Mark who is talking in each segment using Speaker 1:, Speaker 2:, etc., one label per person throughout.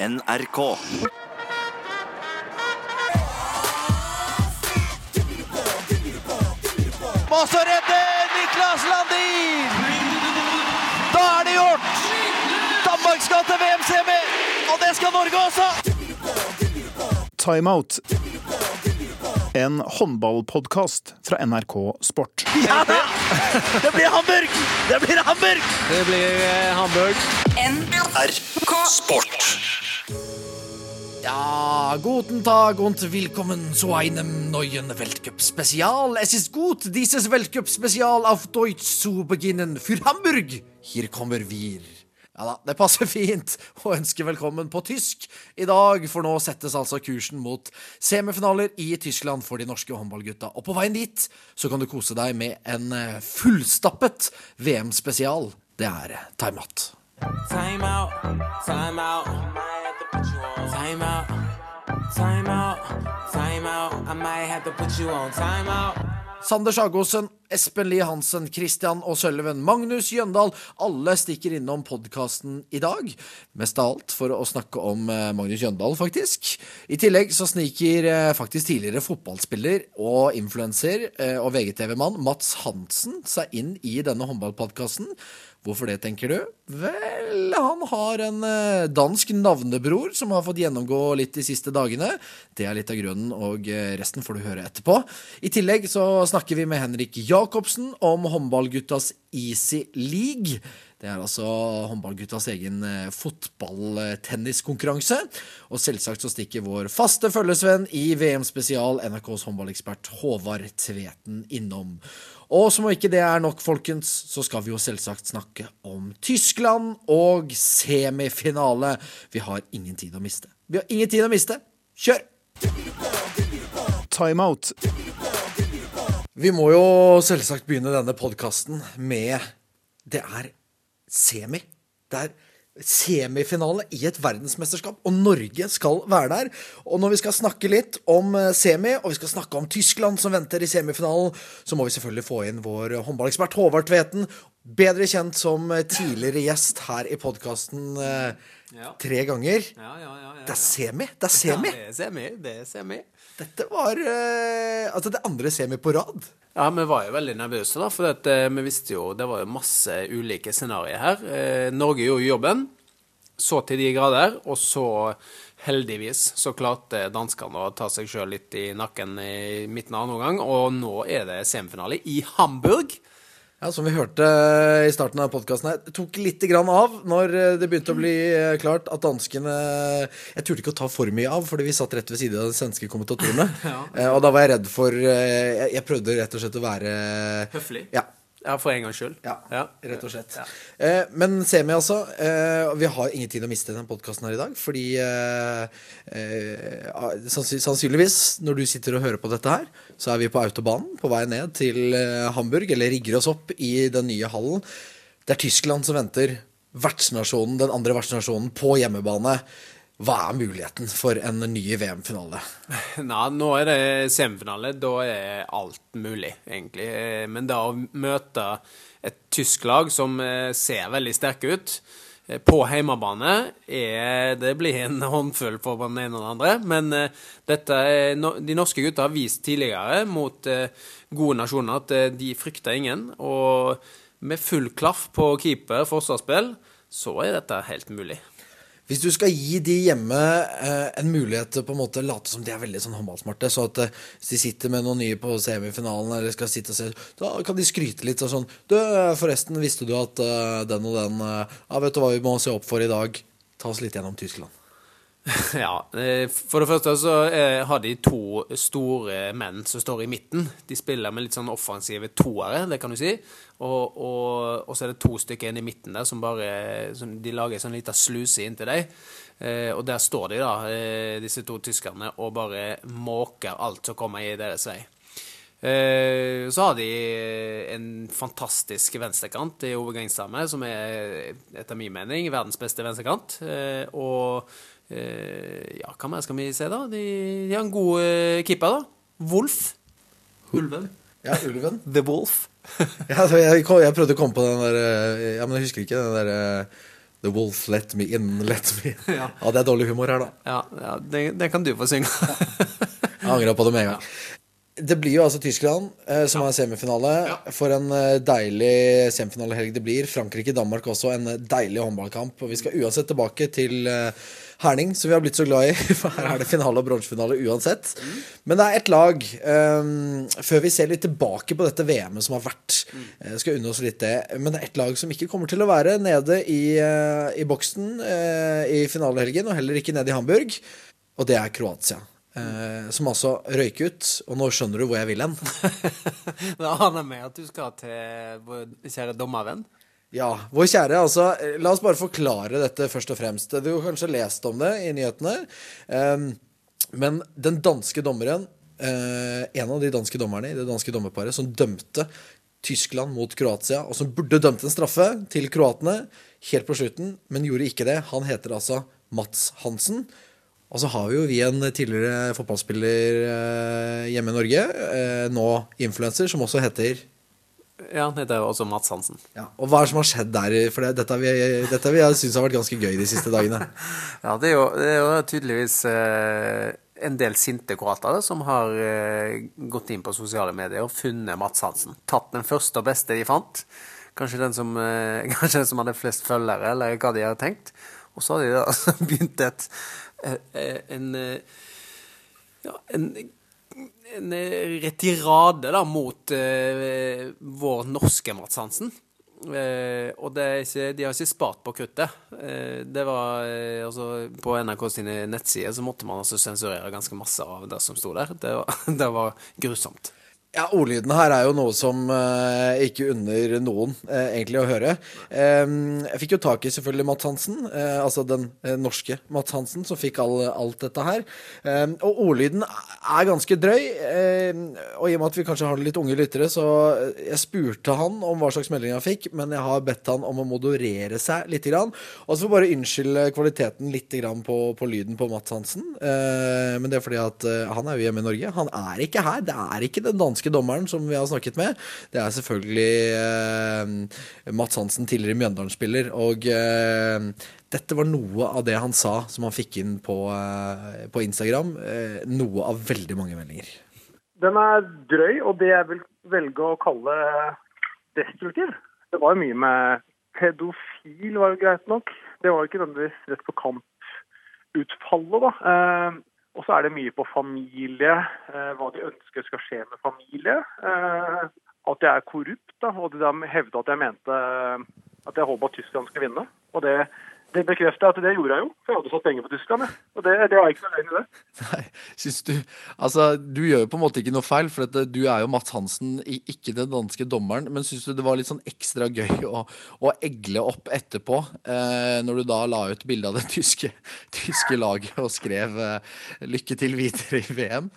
Speaker 1: NRK.
Speaker 2: Og så redder Niklas Landin! Da er det gjort! Danmark skal til VM-semi, og det skal Norge også!
Speaker 3: Timeout. En håndballpodkast fra NRK Sport.
Speaker 2: Ja da! Det blir Hamburg! Det blir Hamburg!
Speaker 4: Det blir eh, Hamburg.
Speaker 1: NRK Sport.
Speaker 2: Ja, guten Tag und willkommen zu einem neuen Weltcup-Spezial. Es ist gut, dieses Weltcup-Spezial auf Deutsch zu beginnen. Für Hamburg, hier kommer wir. Ja da, det passer fint å ønske velkommen på tysk i dag, for nå settes altså kursen mot semifinaler i Tyskland for de norske håndballgutta. Og på veien dit så kan du kose deg med en eh, fullstappet VM-spesial. Det er eh, timeout.
Speaker 5: Time out, time out.
Speaker 2: Sander Sagosen, Espen Lie Hansen, Christian og Sølven, Magnus Jøndal, alle stikker innom podkasten i dag. Mest av alt for å snakke om eh, Magnus Jøndal, faktisk. I tillegg så sniker eh, faktisk tidligere fotballspiller og influenser eh, og VGTV-mann Mats Hansen seg inn i denne håndballpodkasten. Hvorfor det, tenker du? Vel, han har en eh, dansk navnebror som har fått gjennomgå litt de siste dagene. Det er litt av grunnen, og eh, resten får du høre etterpå. I tillegg så snakker vi med Henrik Jacobsen om håndballguttas Easy League. Det er altså håndballguttas egen eh, fotballtenniskonkurranse. Og selvsagt så stikker vår faste følgesvenn i VM-spesial, NRKs håndballekspert Håvard Tveten, innom. Og som om ikke det er nok, folkens, så skal vi jo selvsagt snakke om Tyskland og semifinale. Vi har ingen tid å miste. Vi har ingen tid å miste. Kjør!
Speaker 3: Timeout.
Speaker 2: Vi må jo selvsagt begynne denne podkasten med Det er semi. Det er semifinale i et verdensmesterskap, og Norge skal være der. Og når vi skal snakke litt om eh, semi, og vi skal snakke om Tyskland som venter i semifinalen, så må vi selvfølgelig få inn vår håndballekspert Håvard Tveten, bedre kjent som eh, tidligere gjest her i podkasten tre ganger.
Speaker 4: Ja, ja, ja, ja,
Speaker 2: Det er semi! Det er semi!
Speaker 4: Det er semi. Det er semi.
Speaker 2: Dette var eh, altså det andre semi på rad.
Speaker 4: Ja, vi var jo veldig nervøse, da, for at, eh, vi visste jo det var masse ulike scenarioer her. Eh, Norge gjorde jobben så til de grader, og så heldigvis så klarte danskene å ta seg sjøl litt i nakken i midten av andre omgang, og nå er det semifinale i Hamburg.
Speaker 2: Ja, Som vi hørte i starten av podkasten her, tok litt grann av når det begynte å bli eh, klart at danskene Jeg turte ikke å ta for mye av, fordi vi satt rett ved siden av de svenske kommentatorene. Ja. Og da var jeg redd for eh, jeg prøvde rett og slett å være
Speaker 4: Høflig.
Speaker 2: Ja.
Speaker 4: Ja, for en gangs skyld.
Speaker 2: Ja, rett og slett.
Speaker 4: Ja.
Speaker 2: Eh, men semi, altså. Eh, vi har ingen tid å miste denne podkasten her i dag. Fordi eh, eh, sannsyn- sannsynligvis, når du sitter og hører på dette her, så er vi på autobanen på vei ned til eh, Hamburg, eller rigger oss opp i den nye hallen. Det er Tyskland som venter. Vertsnasjonen, den andre vertsnasjonen på hjemmebane. Hva er muligheten for en ny VM-finale?
Speaker 4: Nei, nå er det semifinale. Da er alt mulig, egentlig. Men da å møte et tysk lag som eh, ser veldig sterke ut eh, på hjemmebane, er, det blir en håndfull for den ene og den andre. Men eh, dette de norske gutta har vist tidligere mot gode nasjoner at de frykter ingen. Og med full klaff på keeper, forsvarsspill, så er dette helt mulig.
Speaker 2: Hvis du skal gi de hjemme eh, en mulighet til på en måte late som de er veldig sånn håndballsmarte, så at eh, hvis de sitter med noen nye på semifinalen eller skal sitte og se, da kan de skryte litt og sånn Du, forresten, visste du at eh, den og den eh, Ja, vet du hva vi må se opp for i dag? Ta oss litt gjennom Tyskland.
Speaker 4: Ja, eh, for det første så eh, har de to store menn som står i midten. De spiller med litt sånn offensive toere, det kan du si. Og, og, og så er det to stykker inne i midten der som bare som De lager sånn liten sluse inntil deg. Eh, og der står de, da, disse to tyskerne, og bare måker alt som kommer i deres vei. Så har de en fantastisk venstrekant i Ove som er etter min mening verdens beste venstrekant. Og ja, hva mer skal vi se, da? De, de har en god eh, keeper, da. Wolf. Ulven.
Speaker 2: Ja, Ulven.
Speaker 4: The Wolf.
Speaker 2: ja, altså, jeg, jeg prøvde å komme på den der eh, Ja, men jeg husker ikke den der eh, The wolf let me in, let me in. Ja, det er dårlig humor her, da.
Speaker 4: Ja, ja den, den kan du få synge.
Speaker 2: Jeg angra på det med en gang. Det blir jo altså Tyskland eh, som er semifinale. For en eh, deilig semifinalehelg det blir. Frankrike-Danmark også. En eh, deilig håndballkamp. Og vi skal uansett tilbake til eh, Herning, som vi har blitt så glad i. For her er det finale og bronsefinale uansett. Men det er ett lag. Um, før vi ser litt tilbake på dette VM-et som har vært, uh, skal unne oss litt det. Men det er ett lag som ikke kommer til å være nede i, uh, i boksen uh, i finalehelgen, og heller ikke nede i Hamburg. Og det er Kroatia. Uh, som altså røyk ut. Og nå skjønner du hvor jeg vil hen.
Speaker 4: Da aner jeg at du skal til vår kjære dommervenn.
Speaker 2: Ja, vår kjære, altså, eh, la oss bare forklare dette først og fremst. Du har kanskje lest om det i nyhetene. Um, men den danske dommeren, uh, en av de danske dommerne i det danske dommerparet, som dømte Tyskland mot Kroatia, og som burde dømt en straffe til kroatene helt på slutten, men gjorde ikke det. Han heter altså Mats Hansen. Og så har vi jo vi en tidligere fotballspiller uh, hjemme i Norge, uh, nå influenser, som også heter
Speaker 4: Ja, han heter jo også Mats Hansen.
Speaker 2: ja, Og hva er det som har skjedd der? For det, dette har vi, dette har vi syns har vært ganske gøy de siste dagene.
Speaker 4: Ja, det er jo, det er jo tydeligvis eh, en del sinte kroatere som har eh, gått inn på sosiale medier og funnet Mats Hansen. Tatt den første og beste de fant. Kanskje den som, eh, kanskje den som hadde flest følgere, eller hva de hadde tenkt. Og så har de da altså begynt et, eh, en eh, ja, en, en retirade da mot eh, vår norske Mats Hansen. Eh, og ikke, de har ikke spart på kruttet. Eh, det var eh, altså På NRK sine nettsider så måtte man altså sensurere ganske masse av det som sto der. Det var, det var grusomt.
Speaker 2: Ja, ordlyden her er jo noe som eh, ikke unner noen eh, egentlig å høre. Eh, jeg fikk jo tak i selvfølgelig Matt Hansen, eh, altså den eh, norske Matt Hansen, som fikk all, alt dette her. Eh, og ordlyden er ganske drøy. eh, og i og med at vi kanskje har litt unge lyttere, så jeg spurte han om hva slags melding han fikk, men jeg har bedt han om å moderere seg litt. Grann. Og så får bare unnskylde kvaliteten litt grann på, på lyden på Matt Hansen. Eh, men det er fordi at eh, han er jo hjemme i Norge. Han er ikke her. Det er ikke den danske dommeren som vi har snakket med. Det er selvfølgelig eh, Mats Hansen, tidligere Mjøndalen-spiller. Og eh, dette var noe av det han sa som han fikk inn på, eh, på Instagram. Eh, noe av veldig mange meldinger.
Speaker 6: Den er drøy, og det jeg vil velge å kalle destruktiv. Det var mye med pedofil, var jo greit nok. Det var jo ikke nødvendigvis rett på kamputfallet, da. Eh, og så er det mye på familie, eh, hva de ønsker skal skje med familie. Eh, at jeg er korrupt, da, og de da hevda at jeg mente at jeg håpa at Tyskland skulle vinne. Og det, det bekrefter jeg at det gjorde jeg jo, for jeg hadde satt penger på Tyskland. Ja. Og det, det var ikke så løgn i det.
Speaker 2: Nei, synes du Altså, du gjør jo på en måte ikke noe feil, for at du er jo Mats Hansen, ikke den danske dommeren. Men syns du det var litt sånn ekstra gøy å, å egle opp etterpå, eh, når du da la ut bilde av det tyske, tyske laget og skrev eh, 'lykke til videre i VM'?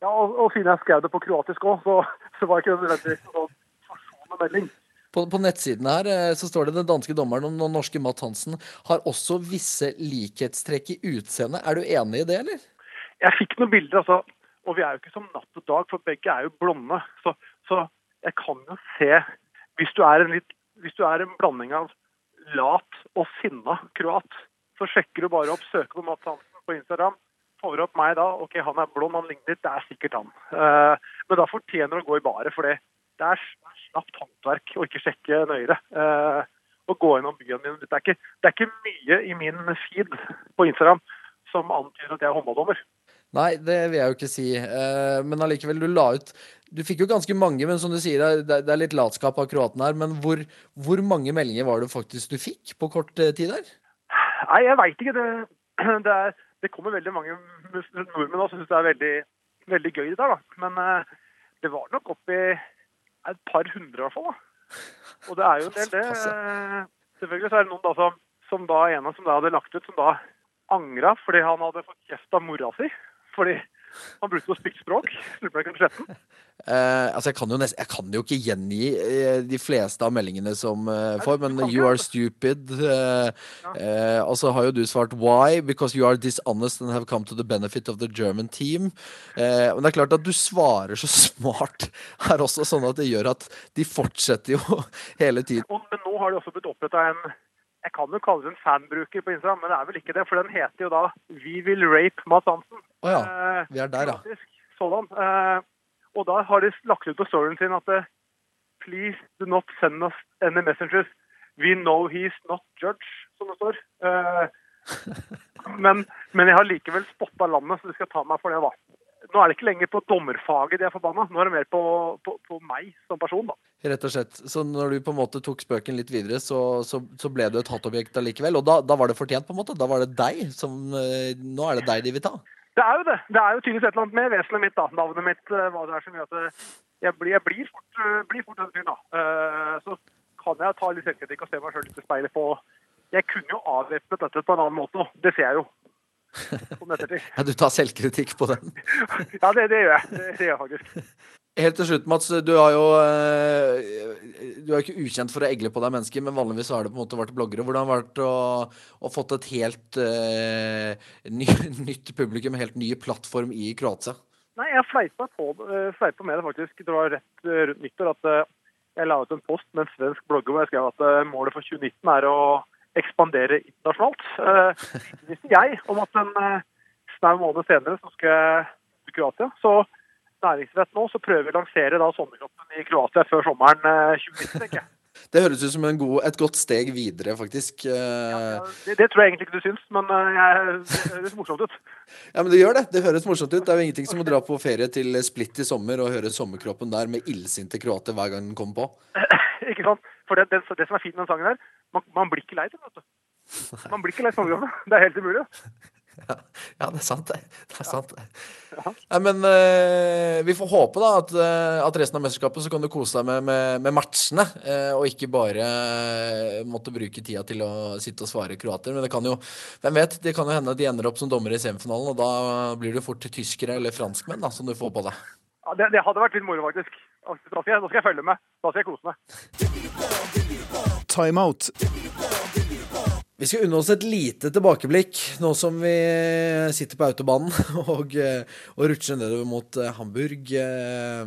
Speaker 6: Ja, og, og siden jeg skrev det på kroatisk òg, så, så var ikke det nødvendigvis noen forsonende melding.
Speaker 2: På, på nettsiden her eh, så står det den danske dommeren og den norske Matt Hansen har også visse likhetstrekk i utseendet. Er du enig i det, eller?
Speaker 6: Jeg fikk noen bilder, altså. Og vi er jo ikke som natt og dag, for begge er jo blonde. Så, så jeg kan jo se Hvis du er en litt hvis du er en blanding av lat og sinna kroat, så sjekker du bare opp, søker på Matt Hansen på Instagram, får opp meg da. OK, han er blond, han ligner litt, det er sikkert han. Uh, men da fortjener du å gå i baret, for det det er slapt håndverk å ikke sjekke nøyere. Eh, å gå gjennom byen min. Det er, ikke, det er ikke mye i min feed på Instagram som antyder at jeg er håndballdommer.
Speaker 2: Nei, det vil jeg jo ikke si. Eh, men allikevel, du la ut Du fikk jo ganske mange, men som du sier, det er, det er litt latskap av kroatene her. Men hvor, hvor mange meldinger var det faktisk du fikk på kort eh, tid der?
Speaker 6: Nei, jeg veit ikke. Det, det, er, det kommer veldig mange nordmenn som syns det er veldig, veldig gøy det der, da. Men eh, det var nok oppi et par hundre i hvert fall. da. Og det er jo en del, det. Eh, Selvfølgelig så er det noen da som, som da en av som da hadde lagt ut, som da angra fordi han hadde fått kjeft av mora si. Fordi han brukte noe stygt språk. Lurer på om jeg kan slette den.
Speaker 2: Eh, altså jeg kan, jo nest, jeg kan jo ikke gjengi uh, de fleste av meldingene som uh, får, men 'you are stupid'. Eh, og så har jo du svart 'why'? Because you are dishonest and have come to the benefit of the German team. Men det er klart at du svarer så smart her også, sånn at det gjør at de fortsetter jo hele tiden.
Speaker 6: Og, men nå har det også blitt oppretta en, Jeg kan jo kalle det en fanbruker på Instagram, men det er vel ikke det. For den heter jo da 'Vi vil rape Mads Hansen'.
Speaker 2: Å ja.
Speaker 6: Eh,
Speaker 2: Vi er der, ja.
Speaker 6: Sånn. Sådan. Og da har de lagt ut på storyen sin at eh, Please do not send us any messengers. We know he's not judge, som det står. Men, men jeg har likevel spotta landet, så de skal ta meg for det, da. Nå er det ikke lenger på dommerfaget de er forbanna. Nå er det mer på, på, på meg som person, da.
Speaker 2: Rett og slett. Så når du på en måte tok spøken litt videre, så, så, så ble du et hatobjekt allikevel. Og da, da var det fortjent, på en måte? Da var det deg som eh, Nå er det deg de vil ta?
Speaker 6: Det er jo det. Det er jo tydeligvis et eller annet med vesenet mitt, da. Navnet mitt, eh, hva det er som gjør at eh, jeg blir, jeg blir fort, blir fort den fyren, da. Så kan jeg ta litt selvkritikk og se meg sjøl litt i speilet på Jeg kunne jo avvæpnet dette på en annen måte. Det ser jeg jo.
Speaker 2: Ja, du tar selvkritikk på den.
Speaker 6: Ja, det, det gjør jeg. Det, det gjør jeg faktisk.
Speaker 2: Helt til slutt, Mats. Du er jo eh, Du er ikke ukjent for å egle på deg mennesker, men vanligvis har det på en måte vært bloggere. Hvordan har det vært å, å fått et helt uh, ny, nytt publikum, helt ny plattform i Kroatia?
Speaker 6: Nei, jeg fleipa på, eh, fleipa med det faktisk. Det var rett eh, rundt nyttår at eh, jeg la ut en post med en svensk blogger hvor jeg skrev at eh, målet for 2019 er å ekspandere internasjonalt. Eh, Det visste jeg om at en eh, snau måned senere så skal jeg til Kroatia. Så næringsrett nå så prøver vi å lansere da sommerkroppen i Kroatia før sommeren eh, 2019, tenker jeg.
Speaker 2: Det høres ut som en god, et godt steg videre, faktisk. Ja,
Speaker 6: Det, det tror jeg egentlig ikke du syns, men eh, jeg, det høres morsomt ut.
Speaker 2: Ja, men det gjør det. Det høres morsomt ut. Det er jo ingenting som å dra på ferie til Split i sommer og høre sommerkroppen der med illsinte kroater hver gang den kommer på.
Speaker 6: ikke sant? For det, det, det som er fint med den sangen her, man, man blir ikke lei den, vet du. Man blir ikke lei sommerkroppen. Det er helt umulig.
Speaker 2: Ja, det er sant, det. Det er sant, det. Ja, men uh, vi får håpe da at, eh, at resten av mesterskapet så kan du kose deg med, med, med matchene, uh, og ikke bare uh, måtte bruke tida til å sitte og svare kroater. Men det kan jo, hvem vet, det kan jo hende at de ender opp som dommere i semifinalen, og da blir du fort tyskere eller franskmenn da, som du får på deg.
Speaker 6: Ja, det, det hadde vært litt moro, faktisk. Da skal, jeg, da skal jeg følge med. Da skal jeg kose meg.
Speaker 3: Timeout.
Speaker 2: Vi skal unne oss et lite tilbakeblikk nå som vi sitter på autobanen og, eh, og rutsjer nedover mot eh, Hamburg. eh,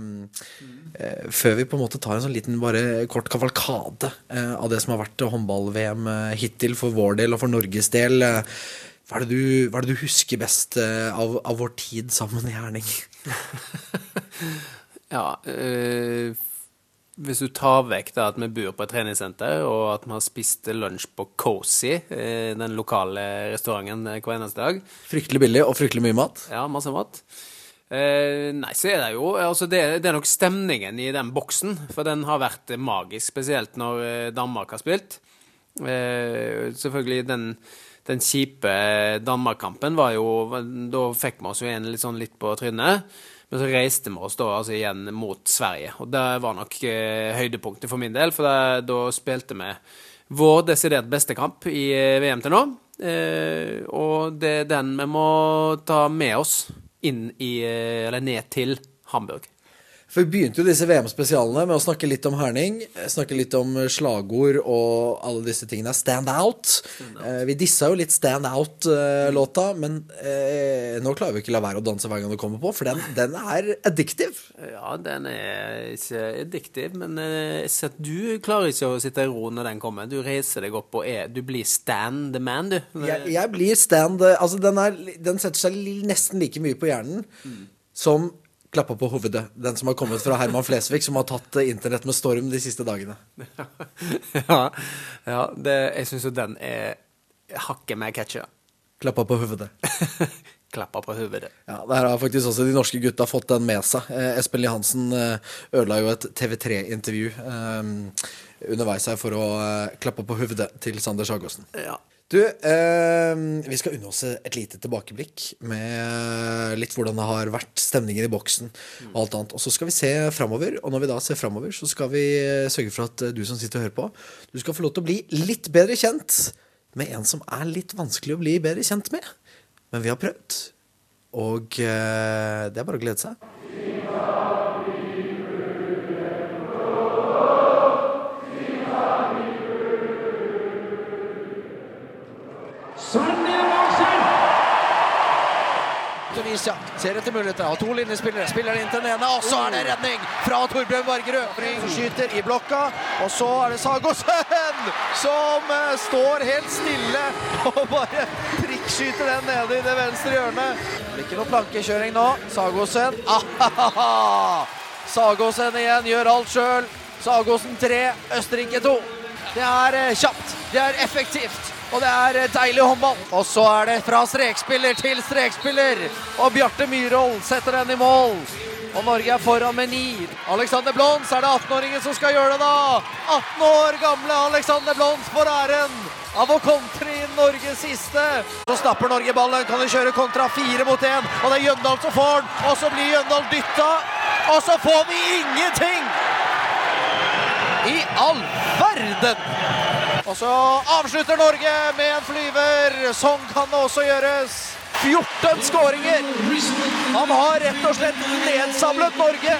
Speaker 2: Før vi på en måte tar en sånn liten bare kort kavalkade eh, av det som har vært håndball-VM hittil for vår del og for Norges del. Hva er det du, hva er det du husker best av, av vår tid sammen i Herning?
Speaker 4: Ja, øh, hvis du tar vekk da at vi bor på et treningssenter, og at vi har spist lunsj på Cozy, øh, den lokale restauranten, eh, hver eneste dag,
Speaker 2: Fryktelig billig og fryktelig mye mat.
Speaker 4: ja, masse mat. Eh, nei, så er det jo altså det, det er nok stemningen i den boksen, for den har vært magisk, spesielt når Danmark har spilt. Eh, selvfølgelig den, den kjipe Danmark-kampen var jo Da fikk vi oss jo en litt sånn litt på trynet. Men så reiste vi oss da altså igjen mot Sverige, og det var nok eh, høydepunktet for min del, for da, da spilte vi vår desidert beste kamp i eh, VM til nå. Eh, og det er den vi må ta med oss inn i eh, Eller ned til Hamburg.
Speaker 2: For vi begynte jo disse VM-spesialene med å snakke litt om Herning. Snakke litt om slagord og alle disse tingene. Stand out. Eh, vi dissa jo litt Stand out-låta, men eh, nå klarer vi ikke la være å danse hver gang det kommer på, for den, den er addictive.
Speaker 4: Ja, den er ikke addictive, men eh, du klarer ikke å sitte i ro når den kommer. Du reiser deg opp og er Du blir stand the man, du.
Speaker 2: Jeg, jeg blir stand Altså, den, er, den setter seg nesten like mye på hjernen som Klappa på hovedet. Den som har kommet fra Herman Flesvig, som har tatt eh, internett med storm de siste dagene.
Speaker 4: ja, ja det, jeg syns jo den er hakket mer catchy.
Speaker 2: Klappa på hovedet.
Speaker 4: Klappa på hovedet.
Speaker 2: Ja, Der har faktisk også de norske gutta fått den med seg. Eh, Espen Lie Hansen eh, ødela jo et TV3-intervju eh, underveis her for å klappe på hovedet til Sander Sagosen.
Speaker 4: Ja.
Speaker 2: Du, eh, vi skal unne oss et lite tilbakeblikk med litt hvordan det har vært stemningen i boksen og alt annet. Og så skal vi se framover, og når vi da ser framover, så skal vi eh, sørge for at eh, du som sitter og hører på, du skal få lov til å bli litt bedre kjent med en som er litt vanskelig å bli bedre kjent med. Men vi har prøvd, og eh, det er bare å glede seg. Forhåpentligvis. Ser etter muligheter. Har to linjespillere. Spiller inn til den ene, og så er det redning fra Torbjørn Vargerød. Bring skyter i blokka, og så er det Sagosen som eh, står helt stille og bare prikkskyter den nede i det venstre hjørnet. Det blir ikke noe plankekjøring nå. Sagosen. Sagosen igjen gjør alt sjøl. Sagosen 3, Østerrike 2. Det er eh, kjapt, det er effektivt, og det er eh, deilig håndball. Og så er det fra strekspiller til strekspiller, og Bjarte Myhrvold setter den i mål. Og Norge er foran med ni. Alexander Blons er det 18-åringen som skal gjøre det, da. 18 år gamle Alexander Blons får æren av å kontre inn Norges siste. Så snapper Norge ballen, kan de kjøre kontra fire mot én, og det er Jøndal som får den. Og så blir Jøndal dytta, og så får vi ingenting! I all verden! Og så avslutter Norge med en flyver. Sånn kan det også gjøres. 14 skåringer. Han har rett og slett nedsablet Norge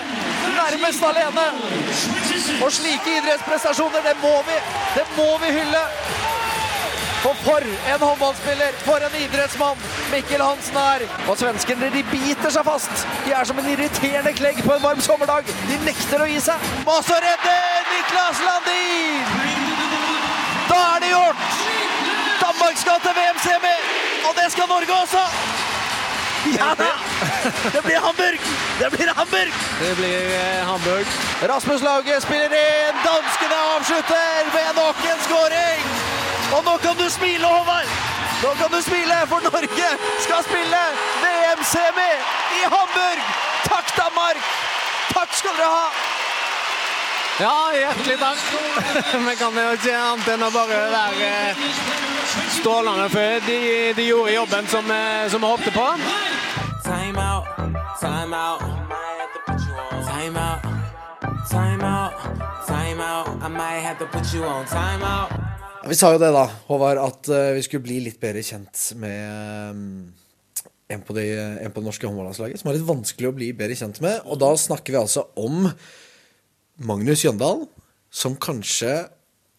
Speaker 2: nærmest alene. Og slike idrettsprestasjoner, det må vi, det må vi hylle. For for en håndballspiller, for en idrettsmann Mikkel Hansen er. Og svenskene de biter seg fast. De er som en irriterende klegg på en varm sommerdag. De nekter å gi seg. Og så Niklas Landin! Da er det gjort! Danmark skal til VM-semi, og det skal Norge også! Ja da! Det blir Hamburg! Det blir Hamburg!
Speaker 4: Det blir eh, Hamburg.
Speaker 2: Rasmus Lauge spiller inn. Danskene avslutter med nok en skåring. Og nå kan du smile, Håvard. Nå kan du smile, for Norge skal spille VM-semi i Hamburg. Takk, Danmark. Takk skal dere ha.
Speaker 4: Ja, hjertelig takk. Vi kan jo ikke annet enn å bare være eh, strålende for de, de gjorde jobben som, eh, som vi håpte på.
Speaker 5: Time out, time out. Time out, time out, time out. I might have to put you on time out.
Speaker 2: Vi sa jo det, da, Håvard, at eh, vi skulle bli litt bedre kjent med en på, de, en på det norske håndballandslaget som er litt vanskelig å bli bedre kjent med. Og da snakker vi altså om Magnus Jøndal, som kanskje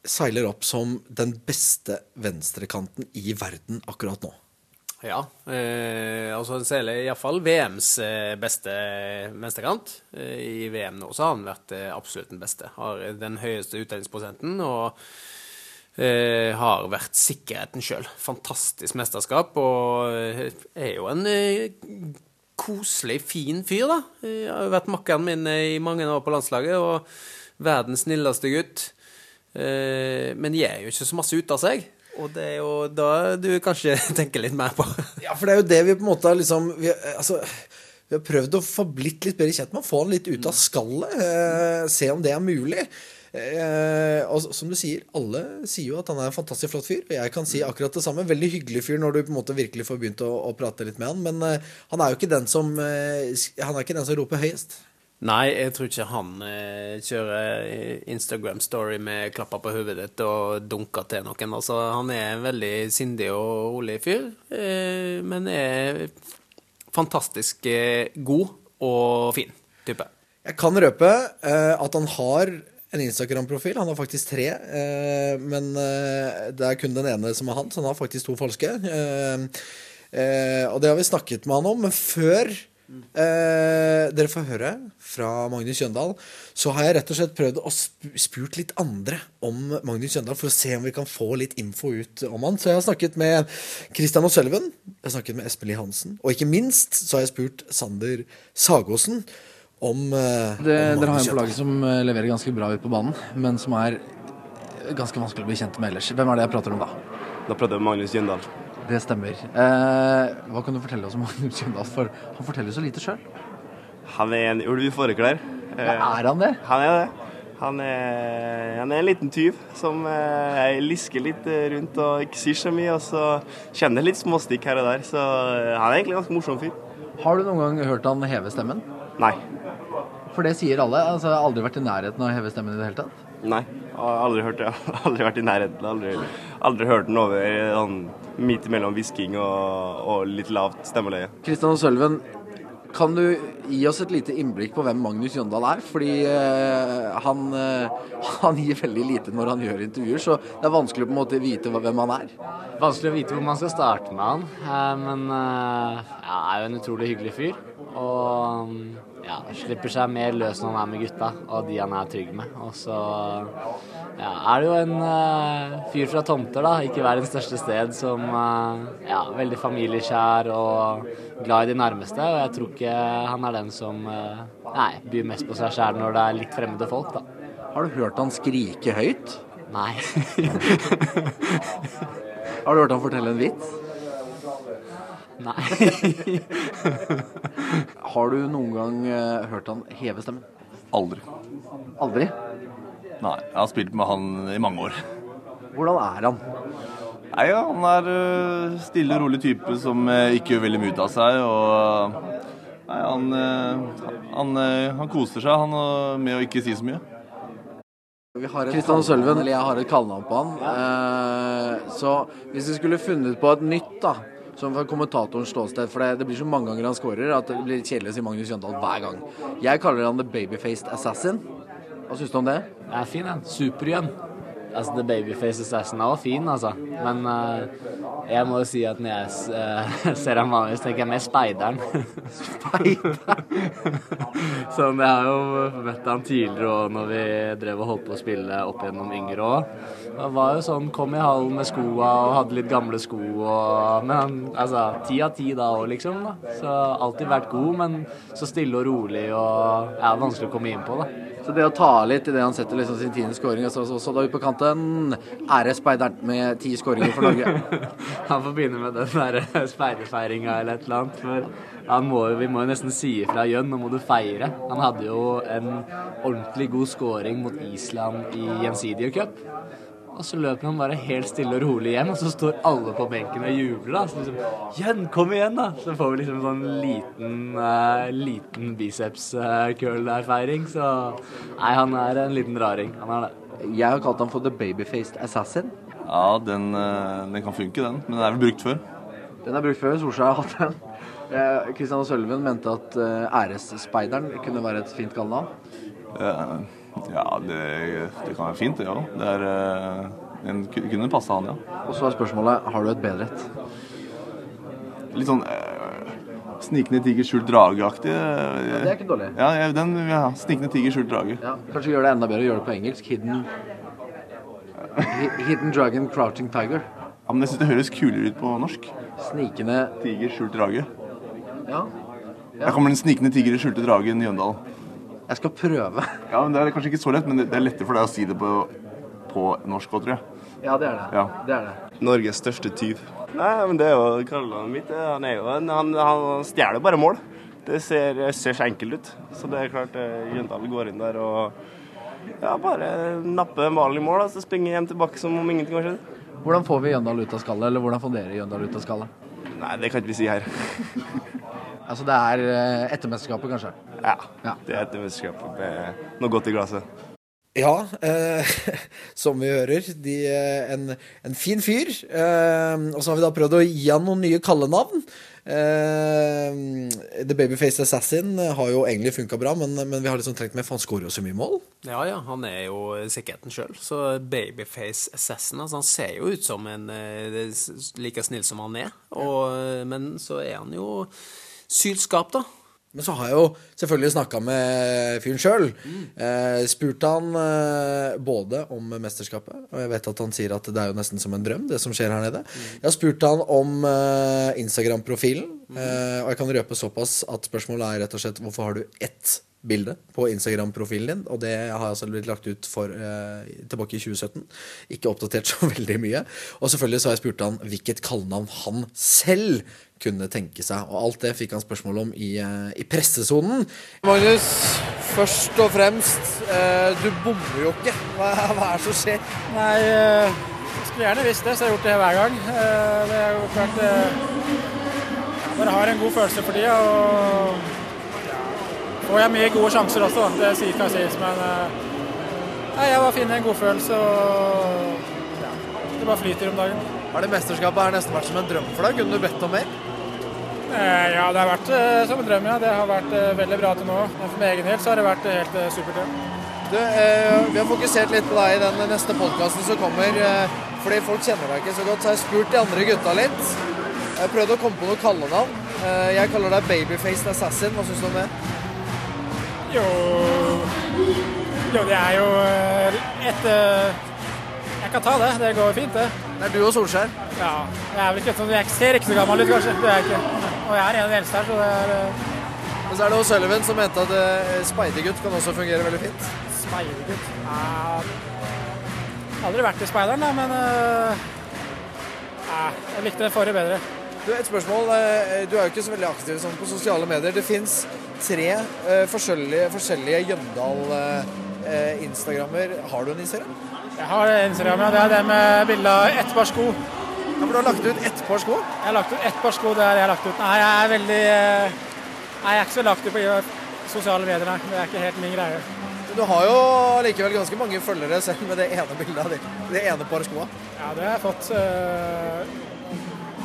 Speaker 2: seiler opp som den beste venstrekanten i verden akkurat nå.
Speaker 4: Ja, eh, altså han seiler iallfall VMs eh, beste venstrekant. Eh, I VM nå så har han vært eh, absolutt den beste. Har den høyeste utdelingsprosenten og eh, har vært sikkerheten sjøl. Fantastisk mesterskap og er jo en eh, koselig, fin fyr, da. Jeg har jo vært makkeren min eh, i mange år på landslaget og verdens snilleste gutt. Eh, men de er jo ikke så masse ute av seg. Og det er jo da du kanskje tenker litt mer på.
Speaker 2: Ja, for det er jo det vi på en måte har liksom vi, altså, vi har prøvd å få blitt litt bedre kjent med. Få han litt ut av skallet. Eh, se om det er mulig. Eh, og som du sier, alle sier jo at han er en fantastisk flott fyr. Og jeg kan si akkurat det samme. Veldig hyggelig fyr når du på en måte virkelig får begynt å, å prate litt med han. Men eh, han er jo ikke den som eh, Han er ikke den som roper høyest.
Speaker 4: Nei, jeg tror ikke han eh, kjører Instagram-story med klapper på hodet ditt og dunker til noen. Altså, han er en veldig sindig og rolig fyr, eh, men er fantastisk eh, god og fin type.
Speaker 2: Jeg kan røpe eh, at han har en Instagram-profil. Han har faktisk tre, eh, men eh, det er kun den ene som er han, så han har faktisk to falske. Eh, og det har vi snakket med han om, men før dere får høre fra Magnus Jøndal, så har jeg rett og slett prøvd å spurt litt andre om Magnus Jøndal for å se om vi kan få litt info ut om han. Så jeg har snakket med Christian O'Sullivan, jeg har snakket med Espen Hansen, og ikke minst så har jeg spurt Sander Sagåsen om, eh,
Speaker 7: Det,
Speaker 2: om
Speaker 7: dere har en på laget som eh, leverer ganske bra ut på banen, men som er ganske vanskelig å bli kjent med ellers. Hvem er det jeg prater om da?
Speaker 8: Da prater jeg om Magnus Jøndal.
Speaker 7: Det stemmer. Eh, hva kan du fortelle oss om Magnus Jøndal? For han forteller så lite sjøl.
Speaker 8: Han er en ulv i fåreklær. Eh,
Speaker 7: Er han det?
Speaker 8: Han er det. Han er, han er en liten tyv som eh, lisker litt rundt og ikke sier så mye. Og så kjenner litt småstikk her og der. Så eh, han er egentlig en ganske morsom fyr.
Speaker 7: Har du noen gang hørt han heve stemmen?
Speaker 8: Nei.
Speaker 7: For det sier alle. Altså, jeg har aldri vært i nærheten av å heve stemmen i det hele tatt.
Speaker 8: Nei. Jeg har aldri hørt det. Aldri vært i nærheten. Aldri, aldri hørt den over sånn midt mellom hvisking og, og litt lavt stemmeleie.
Speaker 7: Kristian og Sølven,
Speaker 2: Kan du gi oss et lite innblikk på hvem Magnus Jøndal er? Fordi eh, han, eh, han gir veldig lite når han gjør intervjuer, så det er vanskelig på en måte vite hvem han er.
Speaker 9: Vanskelig å vite hvor man skal starte med han, eh, men eh, ja, er jo en utrolig hyggelig fyr. Og ja, slipper seg mer løs når han er med gutta og de han er trygg med. Og så ja, er det jo en uh, fyr fra Tomter, da, ikke verdens største sted, som uh, ja, veldig familiekjær og glad i de nærmeste. Og jeg tror ikke han er den som uh, nei, byr mest på seg sjæl når det er litt fremmede folk, da.
Speaker 2: Har du hørt han skrike høyt?
Speaker 9: Nei.
Speaker 2: Har du hørt han fortelle en vits?
Speaker 9: Nei.
Speaker 2: Har du noen gang eh, hørt han heve stemmen?
Speaker 7: Aldri.
Speaker 2: Aldri?
Speaker 7: Nei, jeg har spilt med han i mange år.
Speaker 2: Hvordan er han?
Speaker 7: Nei, ja, Han er øh, stille og rolig type som øh, ikke gjør veldig mye ut av seg. og nei, han, øh, han, øh, han koser seg han, med å ikke si så mye.
Speaker 2: Vi har et Kristian Sølven, eller jeg har et kallenavn på han. Eh, så hvis vi skulle funnet på et nytt, da, som fra kommentatorens ståsted For det, det blir så mange ganger han skårer at det blir kjedelig å si Magnus Jøndal hver gang. Jeg kaller han The Babyfaced Assassin. Hva syns du om det?
Speaker 9: Det er fin, den. Supergjønn. Altså, The Babyface Assassin er også fin, altså. Men uh, jeg må jo si at når jeg uh, ser ham vanligvis, tenker jeg mer Speideren. speideren! sånn, jeg har jo møtt han tidligere òg når vi drev og holdt på å spille opp gjennom yngre òg. Det var jo sånn, kom i hallen med skoa og hadde litt gamle sko og Men han, altså, ti av ti da òg, liksom. da. Så alltid vært god, men så stille og rolig og ja, vanskelig å komme inn på, da.
Speaker 2: Så det å ta litt i det han setter liksom sin tiende skåring, så, så, så da ut på kanten Ære Speideren med ti skåringer for Norge.
Speaker 9: Han får begynne med den der speiderfeiringa eller et eller annet. For må, vi må jo nesten si ifra Jønn, nå må du feire. Han hadde jo en ordentlig god scoring mot Island i Gjensidige cup. Og så løper han bare helt stille og rolig hjem, og så står alle på benken og jubler. da. Så liksom Jønn, kom igjen, da! Så får vi liksom sånn liten, uh, liten biceps-curl-der-feiring. Så nei, han er en liten raring. Han er det.
Speaker 2: Jeg har kalt han for The Babyfaced Assassin.
Speaker 7: Ja, den, øh, den kan funke, den. Men den er vel brukt før.
Speaker 2: Den er brukt før. Solskjær har hatt den. Eh, Kristian Sølven mente at eh, Æresspeideren kunne være et fint kallenavn.
Speaker 7: Eh, ja, det, det kan være fint, det òg. Det er, en, kunne passe han, ja.
Speaker 2: Og så er spørsmålet har du et bedre et.
Speaker 7: Litt sånn eh, snikende tiger, skjult drage-aktig. Ja,
Speaker 2: Det er ikke dårlig.
Speaker 7: Ja, ja, den, ja, snikende tiger, skjult drage.
Speaker 2: Ja, kanskje gjøre det enda bedre å gjøre det på engelsk. Hidden Hidden Dragon Crouching Tiger.
Speaker 7: Ja, men jeg syns det høres kulere ut på norsk.
Speaker 2: Snikende
Speaker 7: Tiger, skjult drage.
Speaker 2: Ja.
Speaker 7: Her kommer den snikende tiger, skjulte dragen Jøndal.
Speaker 2: Jeg skal prøve.
Speaker 7: Ja, men Det er kanskje ikke så lett, men det er lettere for deg å si det på, på norsk òg, tror jeg.
Speaker 2: Ja, det er det.
Speaker 7: Ja.
Speaker 2: Det er det.
Speaker 8: Norges største tyv. Nei, men det er jo kallenavnet mitt. Han er jo en, han, han stjeler bare mål. Det ser, ser så enkelt ut. Så det er klart eh, Jøndal går inn der og ja, bare napper en vanlig mål, og så springer hjem tilbake som om ingenting har skjedd.
Speaker 2: Hvordan får vi Jøndal ut av skallet, eller hvordan får dere Jøndal ut av skallet?
Speaker 8: Nei, det kan ikke vi si her.
Speaker 2: Altså det er eh, etter mesterskapet, kanskje?
Speaker 8: Ja.
Speaker 2: Ja.
Speaker 8: Det er et mesterskap med noe godt i glasset.
Speaker 10: Ja, eh, som vi hører. De, er en, en fin fyr. Eh, og så har vi da prøvd å gi han noen nye kallenavn. Eh, The Babyface Assassin har jo egentlig funka bra, men, men vi har liksom trengt med, for han skårer jo så mye mål.
Speaker 4: Ja, ja, han er jo sikkerheten sjøl. Så Babyface Assassin altså, Han ser jo ut som en eh, like snill som han er. Og, eh, men så er han jo sylskap, da.
Speaker 10: Men så har jeg jo selvfølgelig snakka med fyren sjøl. Eh, spurt han eh, både om mesterskapet, og jeg vet at han sier at det er jo nesten som en drøm, det som skjer her nede. Jeg har spurt han om eh, Instagram-profilen, eh, og jeg kan røpe såpass at spørsmålet er rett og slett hvorfor har du ett bilde på Instagram-profilen din, og det har altså blitt lagt ut for, eh, tilbake i 2017. Ikke oppdatert så veldig mye. Og selvfølgelig så har jeg spurt han hvilket kallenavn han selv kunne tenke seg, og alt det fikk han spørsmål om i, eh, i pressesonen. Magnus, først og fremst, eh, du bommer jo ikke. Hva, hva er det som skjer?
Speaker 11: Nei, eh, jeg skulle gjerne visst det, så jeg har gjort det hver gang. Eh, Det er jo klart eh, bare har en god følelse for tida. Og får jeg mye gode sjanser også. Det sier skal sies. Men eh, nei, jeg bare finner en god følelse og ja, det bare flyter om dagen.
Speaker 10: Har det mesterskapet her nesten vært som en drøm for deg? Kunne du bedt om mer?
Speaker 11: Eh, Ja, det har vært eh, som en drøm, ja. Det har vært veldig bra til nå. Men for min egen del så har det vært helt supert.
Speaker 2: Du, eh, vi har fokusert litt på deg i den neste podkasten som kommer. Eh, fordi folk kjenner deg ikke så godt, så jeg har spurt de andre gutta litt. Jeg prøvde å komme på noe kallenavn. Eh, jeg kaller deg Babyfaced Assassin. Hva syns du om det?
Speaker 11: Jo Jo, det er jo eh, et eh, Jeg kan ta det. Det går fint, det.
Speaker 2: Det er du og Solskjær?
Speaker 11: Ja. Jeg er vel ikke sånn Jeg ser ikke så gammel ut, kanskje. Det er jeg ikke. Og jeg er en av de eldste her, så det er Men
Speaker 2: Og så er det Sullivan som mente at eh, speidergutt kan også fungere veldig fint.
Speaker 11: Speidergutt ja. Aldri vært i speideren, da, men uh, Jeg likte den forrige bedre.
Speaker 2: Du, et spørsmål. eh, Du er jo ikke så veldig aktiv sånn på sosiale medier. Det fins tre eh, forskjellige, forskjellige Jøndal-instagrammer. har du en Instagram?
Speaker 11: Jeg har Instagram, ja. Det er det med bilde av ett par sko.
Speaker 2: Ja, for Du har lagt ut ett par sko?
Speaker 11: Jeg har lagt ut ett par sko. Det er det jeg har lagt ut. Nei, jeg er veldig eh, Nei, jeg er ikke så lagt ut på sosiale medier, nei. Det er ikke helt min greie.
Speaker 2: Du har jo likevel ganske mange følgere selv med det ene bildet av det ene par skoa.
Speaker 11: Ja, det har jeg fått.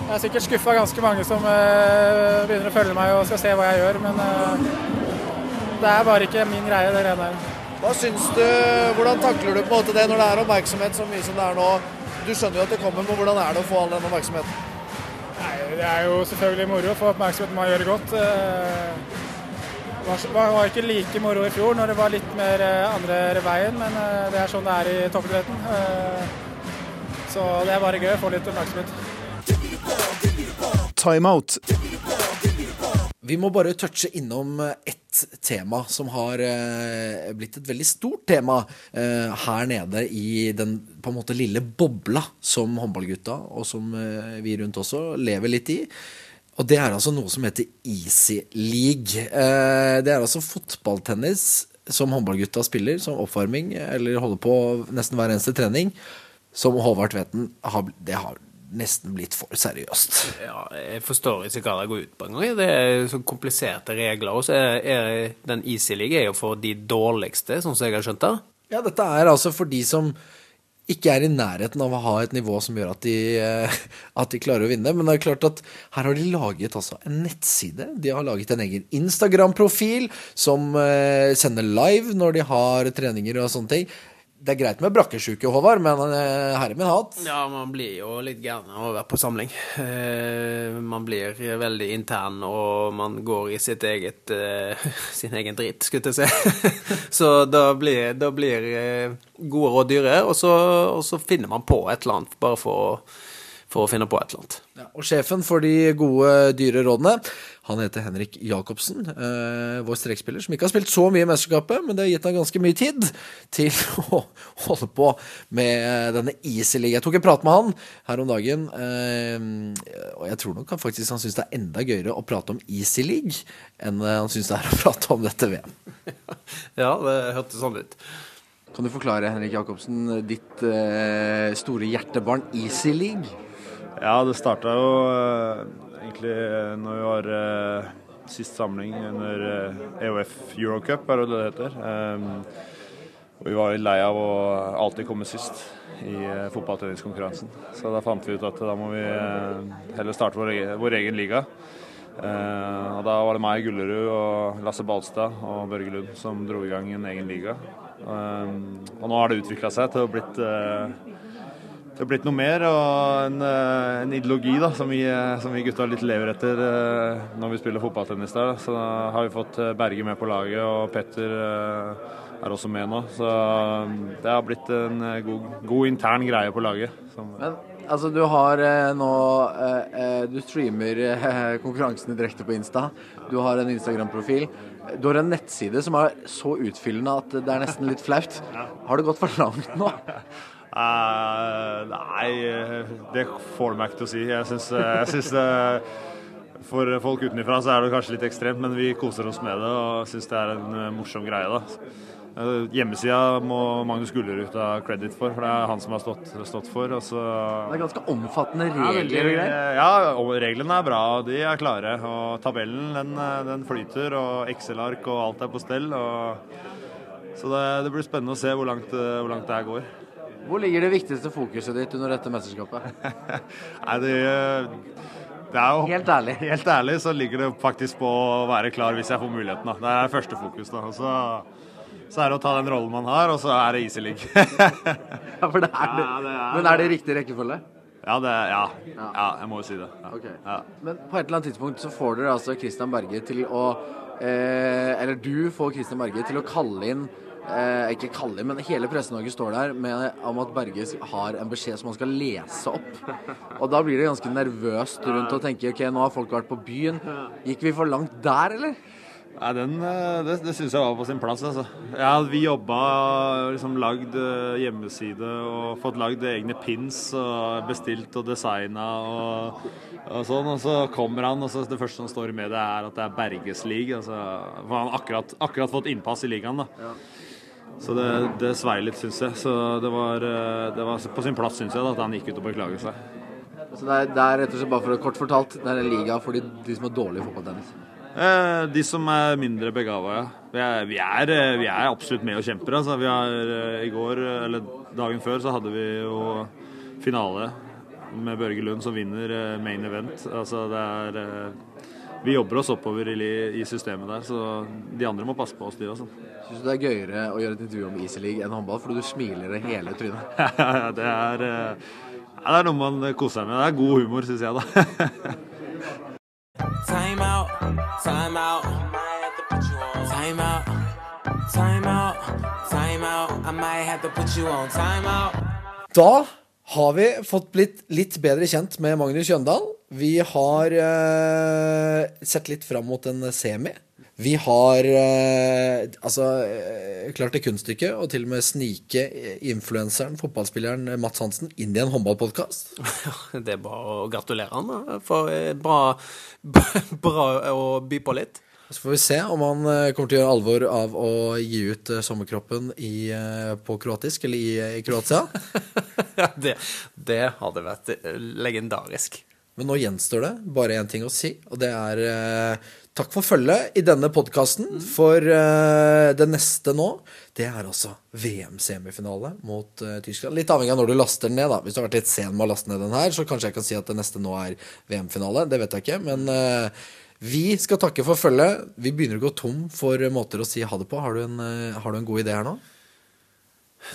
Speaker 11: Jeg er sikkert skuffa ganske mange som eh, begynner å følge meg og skal se hva jeg gjør, men eh, det er bare ikke min greie, det greiene der.
Speaker 2: Hva syns du, Hvordan takler du på en måte det når det er oppmerksomhet så mye som det er nå? Du skjønner jo at det kommer, men hvordan er det å få all den oppmerksomheten?
Speaker 11: Nei, Det er jo selvfølgelig moro å få oppmerksomhet når man gjør det godt. Eh, Det var, ikke like moro i fjor når det var litt mer andre veien, men det er sånn det er i toppidretten. Så det er bare gøy å få litt oppmerksomhet.
Speaker 3: Timeout.
Speaker 2: Vi må bare touche innom ett tema som har eh, blitt et veldig stort tema eh, her nede i den på en måte lille bobla som håndballgutta, og som eh, vi rundt også, lever litt i. Og det er altså noe som heter Easy League. Eh, det er altså fotballtennis som håndballgutta spiller som oppvarming, eller holder på nesten hver eneste trening. Som Håvard Tveten, har, det har nesten blitt for seriøst.
Speaker 4: Ja, jeg forstår ikke hva det går ut på engang. Det er så kompliserte regler. Og så er, er den Easy League er jo for de dårligste, sånn som jeg har skjønt det.
Speaker 2: Ja, dette er altså for de som ikke er i nærheten av å ha et nivå som gjør at de, eh, at de klarer å vinne. Men det er klart at her har de laget altså en nettside. De har laget en egen Instagram-profil som eh, sender live når de har treninger og sånne ting. Det er greit med brakkesjuke, Håvard, men eh, herre min hatt.
Speaker 4: Ja, man blir jo litt gæren av å være på samling. Eh, man blir veldig intern, og man går i sitt eget, eh, sin egen dritt, skulle jeg si. så da blir, da blir gode råd dyre, og så, og så finner man på et eller annet, bare for å, for å finne på et eller annet.
Speaker 2: Ja, og sjefen for de gode, dyre rådene, han heter Henrik Jacobsen. Eh, vår strekspiller som ikke har spilt så mye i mesterskapet, men det har gitt ham ganske mye tid til å holde på med denne Easy League. Jeg tok en prat med han her om dagen, eh, og jeg tror nok han faktisk han syns det er enda gøyere å prate om Easy League enn han syns det er å prate om dette VM.
Speaker 4: Ja, det hørtes sånn ut.
Speaker 7: Kan du forklare, Henrik Jacobsen, ditt eh, store hjertebarn Easy League?
Speaker 12: Ja, det starta jo eh, egentlig eh, når vi var eh, sist samling under EOF Eurocup, er det det heter. Ehm, og vi var litt lei av å alltid komme sist i fotballtenniskonkurransen. Så da fant vi ut at da må vi heller starte vår, egen- vår egen liga. Uh, og da var det meg, Gullerud og Lasse Balstad og Børge Lund som dro i gang en egen liga. Ehm, og nå har det utvikla seg til å blitt eh, det har blitt noe mer og en, eh, en ideologi da, som vi, eh, som vi gutta litt lever etter eh, når vi spiller fotballtennis der. Så da har vi fått Berge med på laget, og Petter er også med nå. Så det har blitt en god, god intern greie på laget.
Speaker 7: Men altså, du har nå Du streamer konkurransene direkte på Insta. Du har en Instagram-profil. Du har en nettside som er så utfyllende at det er nesten litt flaut. Har det gått for langt nå?
Speaker 12: Eh, nei, eh, det får du meg ikke til å si. Jeg syns, jeg syns eh, For folk utenfra så er det kanskje litt ekstremt, men vi koser oss med det og syns det er en eh, morsom greie. da. Eh, Hjemmesida må Magnus Gullerud ha kreditt for, for det er han som har stått, stått for. Og så
Speaker 7: Det er ganske omfattende regler og greier.
Speaker 12: Ja, reglene er bra, og de er klare. Og tabellen den, den flyter, og Excel-ark og alt er på stell. Og, så det, det blir spennende å se hvor langt, eh, hvor langt det her går.
Speaker 7: Hvor ligger det viktigste fokuset ditt under dette mesterskapet?
Speaker 12: Nei, det, Det er jo,
Speaker 7: Helt ærlig.
Speaker 12: Helt ærlig så ligger det faktisk på å være klar hvis jeg får muligheten. da. Det er første fokus. da. Og så, så er det å ta den rollen man har, og så er det Easy League.
Speaker 7: Ja, for det er det.
Speaker 12: Ja, det er-
Speaker 7: Men er det riktig rekkefølge?
Speaker 12: ja, det, ja. ja, jeg må jo si det. Ja.
Speaker 7: Ok.
Speaker 12: Ja.
Speaker 7: Men på et eller annet tidspunkt så får dere altså Christian Berge til å eh, Eller du får Christian Berge til å kalle inn eh, Ikke kalle inn, men hele Presse-Norge står der med om at Berge har en beskjed som han skal lese opp. Og da blir det ganske nervøst rundt å tenke ok, nå har folk vært på byen. Gikk vi for langt der, eller?
Speaker 12: Nei, den, eh, Det, det syns jeg var på sin plass. altså. Ja, Vi jobba, liksom lagd eh, hjemmeside og fått lagd egne pins og bestilt og designa og, og sånn. Og så kommer han, og så det første som står i media er at det er Berges league. Altså, for han har akkurat, akkurat fått innpass i ligaen. da. Så det, det svei litt, syns jeg. Så det var, eh, det var på sin plass, syns jeg, da, at han gikk ut og beklaget seg.
Speaker 7: Så det er, det er rett og slett bare for å kort fortalt, det er en liga for de, de som er dårlig fotballtennis.
Speaker 12: Eh, de som er mindre begava, ja. Vi er, vi, er, eh, vi er absolutt med og kjemper. Altså. Vi har, eh, I går, eller dagen før, så hadde vi jo finale med Børge Lund som vinner main event. Altså, det er Vi jobber oss oppover i, i systemet der, så de andre må passe på oss, de også.
Speaker 7: Syns du det er gøyere å gjøre et intervju om Easy League enn håndball, fordi du smiler i hele trynet?
Speaker 12: det, er, eh, ja, det er noe man koser seg med. Det er god humor, syns jeg, da.
Speaker 5: Time out, time out. Time out, time out, time out. I might have to put you on time out.
Speaker 2: Da har vi fått blitt litt bedre kjent med Magnus Jøndal. Vi har uh, sett litt fram mot en semi. Vi har uh, altså eh, klart det kunststykket å til og med snike influenseren, fotballspilleren Mats Hansen, inn i en håndballpodkast.
Speaker 4: Det er bare å gratulere han da, for bra, bra å by på litt.
Speaker 2: Så får vi se om han kommer til å gjøre alvor av å gi ut sommerkroppen i, på kroatisk, eller i, i Kroatia.
Speaker 4: Det, det hadde vært eh, legendarisk.
Speaker 2: Men nå gjenstår det bare én ting å si, og det er eh, takk for følget i denne podkasten. For eh, det neste nå, det er altså VM-semifinale mot eh, Tyskland. Litt avhengig av når du laster den ned, da. Hvis du har vært litt sen med å laste ned den her, så kanskje jeg kan si at det neste nå er VM-finale. Det vet jeg ikke, men vi skal takke for følget. Vi begynner å gå tom for måter å si ha det på. Har du en, har du en god idé her nå?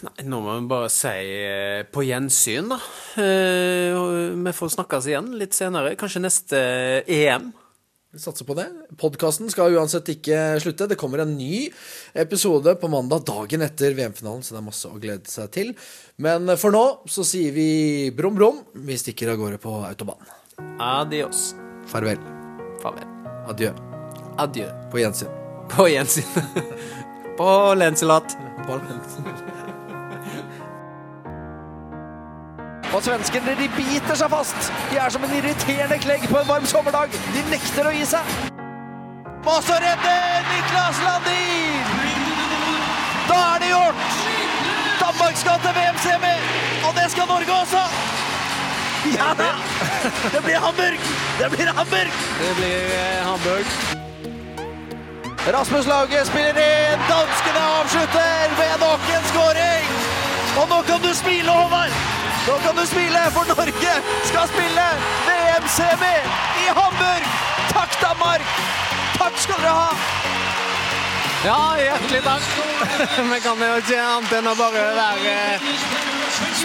Speaker 4: Nei, nå må vi bare si eh, på gjensyn, da. Eh, Vi får snakkes igjen litt senere. Kanskje neste EM.
Speaker 2: Vi satser på det. Podkasten skal uansett ikke slutte. Det kommer en ny episode på mandag, dagen etter VM-finalen, så det er masse å glede seg til. Men for nå så sier vi brum, brum. Vi stikker av gårde på autobahn.
Speaker 4: Adios.
Speaker 2: Farvel.
Speaker 4: Farvel.
Speaker 2: Adjø.
Speaker 4: Adjø.
Speaker 2: På gjensyn.
Speaker 4: På gjensyn. på Lenselat.
Speaker 2: På Lenselat. Og svenskene de biter seg fast. De er som en irriterende klegg på en varm sommerdag. De nekter å gi seg. Og så redder Niklas Landin! Da er det gjort! Danmark skal til VM-semi, og det skal Norge også! Ja da! Det blir Hamburg! Det blir Hamburg!
Speaker 4: Det blir eh, Hamburg.
Speaker 2: Rasmus Lauge spiller inn. Danskene avslutter med nok en skåring. Og nå kan du smile, Håvard. Nå kan du smile, for Norge skal spille VM-semi i Hamburg. Takk, Danmark. Takk skal dere ha.
Speaker 4: Ja, hjertelig takk. Vi kan jo ikke annet enn å bare være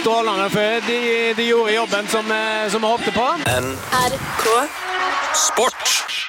Speaker 4: strålende for de, de gjorde jobben som, eh, som vi håpte på.
Speaker 1: NRK Sport.